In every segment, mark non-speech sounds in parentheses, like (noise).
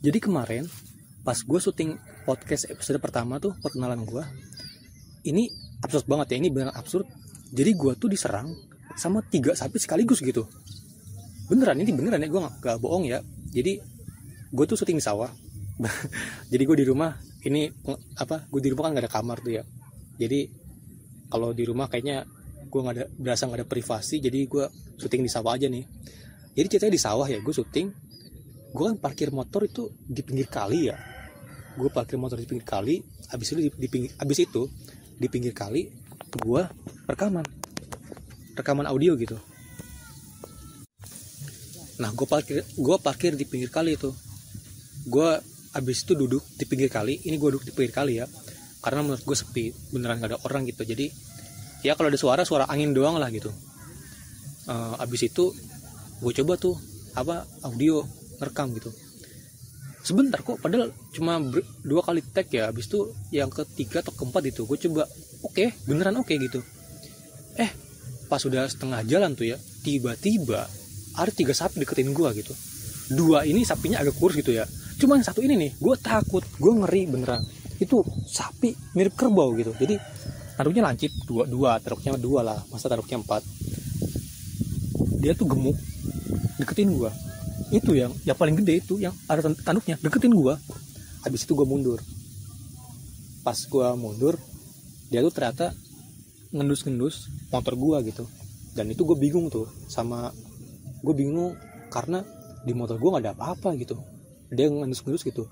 jadi kemarin pas gue syuting podcast episode pertama tuh perkenalan gue ini absurd banget ya ini beneran absurd. Jadi gue tuh diserang sama tiga sapi sekaligus gitu. Beneran ini beneran ya gue gak, gak bohong ya. Jadi gue tuh syuting di sawah. (laughs) Jadi gue di rumah ini apa gue di rumah kan gak ada kamar tuh ya. Jadi kalau di rumah kayaknya gue nggak ada berasa nggak ada privasi jadi gue syuting di sawah aja nih. Jadi ceritanya di sawah ya gue syuting gue kan parkir motor itu di pinggir kali ya. Gue parkir motor di pinggir kali habis itu di, di pinggir habis itu di pinggir kali gue rekaman. Rekaman audio gitu. Nah gue parkir gue parkir di pinggir kali itu. Gue habis itu duduk di pinggir kali ini gue duduk di pinggir kali ya karena menurut gue sepi beneran gak ada orang gitu. Jadi ya kalau ada suara suara angin doang lah gitu. Uh, abis itu gue coba tuh apa audio ngerekam gitu. Sebentar kok padahal cuma dua kali tag ya abis itu yang ketiga atau keempat itu gue coba oke okay, beneran oke okay, gitu. Eh pas sudah setengah jalan tuh ya tiba-tiba ada tiga sapi deketin gue gitu. Dua ini sapinya agak kurus gitu ya. Cuman satu ini nih gue takut gue ngeri beneran. Itu sapi mirip kerbau gitu. Jadi taruhnya lancip dua dua taruhnya dua lah masa taruhnya empat. Dia tuh gemuk deketin gua itu yang yang paling gede itu yang ada tanduknya. Deketin gua. Habis itu gua mundur. Pas gua mundur dia tuh ternyata ngendus-ngendus motor gua gitu. Dan itu gue bingung tuh sama gue bingung karena di motor gue nggak ada apa-apa gitu. Dia ngendus-ngendus gitu.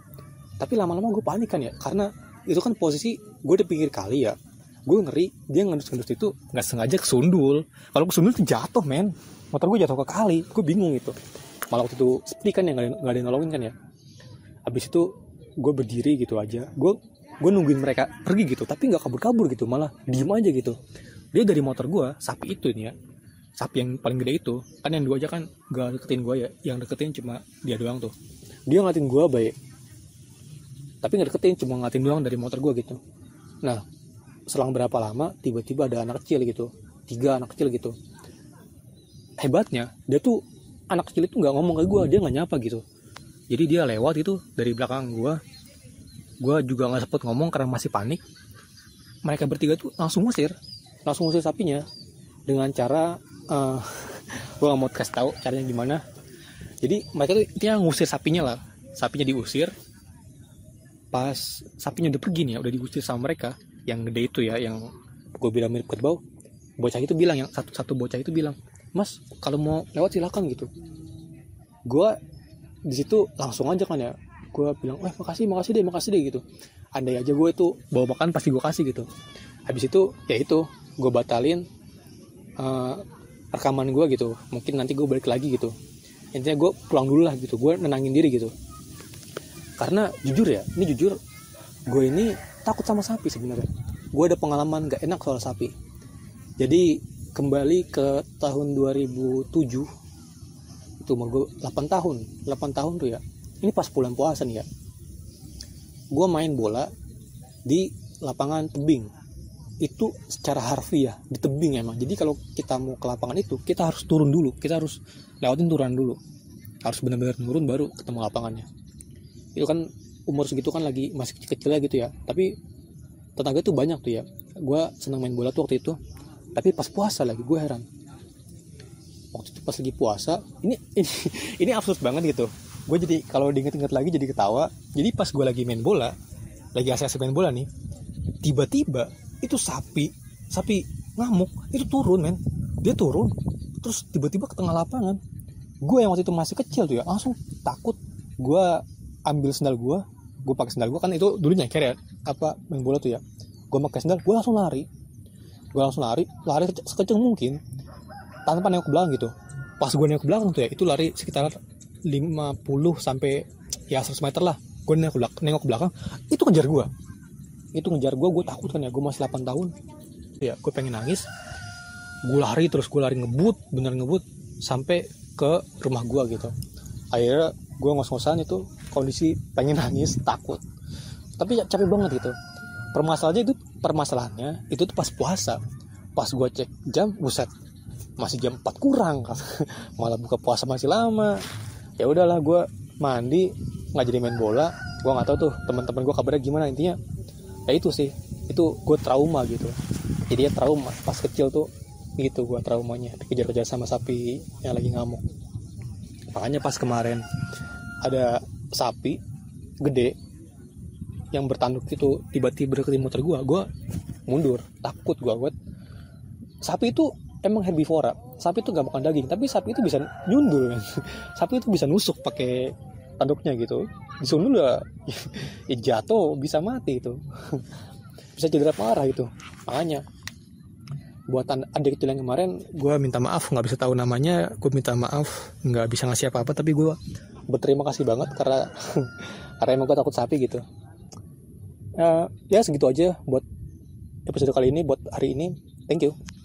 Tapi lama-lama gue panik kan ya karena itu kan posisi gue di pinggir kali ya. Gue ngeri dia ngendus-ngendus itu nggak sengaja kesundul. Kalau kesundul tuh jatuh men. Motor gue jatuh ke kali gue bingung itu malah waktu itu sepi kan yang nggak ada yang nolongin kan ya. Habis itu gue berdiri gitu aja. Gue gue nungguin mereka pergi gitu tapi nggak kabur-kabur gitu malah diem aja gitu. Dia dari motor gue sapi itu nih ya. Sapi yang paling gede itu. Kan yang dua aja kan gak deketin gue ya. Yang deketin cuma dia doang tuh. Dia ngatin gue baik. Tapi nggak deketin cuma ngatin doang dari motor gue gitu. Nah selang berapa lama tiba-tiba ada anak kecil gitu. Tiga anak kecil gitu. Hebatnya dia tuh anak kecil itu nggak ngomong ke gue dia nggak nyapa gitu. Jadi dia lewat itu dari belakang gue gue juga nggak sempet ngomong karena masih panik. Mereka bertiga tuh langsung ngusir. Langsung ngusir sapinya dengan cara uh, eh, (laughs) gue gak mau kasih tahu caranya gimana. Jadi mereka tuh dia ngusir sapinya lah. Sapinya diusir. Pas sapinya udah pergi nih ya udah diusir sama mereka yang gede itu ya yang gue bilang mirip kerbau bocah itu bilang yang satu satu bocah itu bilang mas kalau mau lewat silakan gitu. Gue di situ langsung aja kan ya. Gue bilang eh makasih makasih deh makasih deh gitu. Andai aja gue itu bawa makan pasti gue kasih gitu. Habis itu ya itu gue batalin uh, rekaman gue gitu. Mungkin nanti gue balik lagi gitu. Intinya gue pulang dulu lah gitu. Gue nenangin diri gitu. Karena jujur ya ini jujur gue ini takut sama sapi sebenarnya. Gue ada pengalaman gak enak soal sapi. Jadi kembali ke tahun 2007 itu umur gue 8 tahun 8 tahun tuh ya. Ini pas bulan puasa nih ya. Gue main bola di lapangan tebing. Itu secara harfiah di tebing emang. Jadi kalau kita mau ke lapangan itu kita harus turun dulu. Kita harus lewatin turun dulu. Harus benar-benar turun baru ketemu lapangannya. Itu kan umur segitu kan lagi masih kecil-kecil gitu ya. Tapi tenaga tuh banyak tuh ya. Gue senang main bola tuh waktu itu tapi pas puasa lagi gue heran. Waktu itu pas lagi puasa ini ini (laughs) ini absurd banget gitu. Gue jadi kalau diinget-inget lagi jadi ketawa. Jadi pas gue lagi main bola lagi asal main bola nih tiba-tiba itu sapi sapi ngamuk. Itu turun men. Dia turun terus tiba-tiba ke tengah lapangan. Gue yang waktu itu masih kecil tuh ya langsung takut. Gue ambil sendal gue gue pakai sendal gue kan itu dulu nyeker ya apa main bola tuh ya. Gue pakai sendal gue langsung lari gue langsung lari lari sekecil mungkin. Tanpa nengok belakang gitu. Pas gue nengok belakang tuh ya itu lari sekitar 50 sampai ya 100 meter lah. Gue nengok belakang, nengok belakang itu ngejar gue itu ngejar gue gue takut kan ya gue masih 8 tahun. Ya gue pengen nangis. Gue lari terus gue lari ngebut bener ngebut sampai ke rumah gue gitu. Akhirnya gue ngos-ngosan itu kondisi pengen nangis takut. Tapi ya capek banget gitu. Permasalahannya itu permasalahannya itu tuh pas puasa. Pas gue cek jam buset masih jam 4 kurang. (laughs) Malah buka puasa masih lama. Ya udahlah gue mandi nggak jadi main bola. Gue nggak tahu tuh teman-teman gue kabarnya gimana. Intinya ya itu sih. Itu gue trauma gitu. Jadi ya trauma. Pas kecil tuh gitu gue traumanya. Dikejar-kejar sama sapi yang lagi ngamuk. Makanya pas kemarin ada sapi gede yang bertanduk itu tiba-tiba ke motor gue gue mundur takut gue gue sapi itu emang herbivora sapi itu gak makan daging tapi sapi itu bisa nyundul kan? (laughs) Sapi itu bisa nusuk pakai tanduknya gitu. Disundul ya, (laughs) ya jatuh bisa mati itu. (laughs) Bisa cedera parah itu makanya buatan adik kecil yang kemarin gue minta maaf nggak bisa tahu namanya gue minta maaf nggak bisa ngasih apa apa tapi gue berterima kasih banget karena karena emang gue takut sapi gitu uh, ya segitu aja buat episode kali ini buat hari ini. Thank you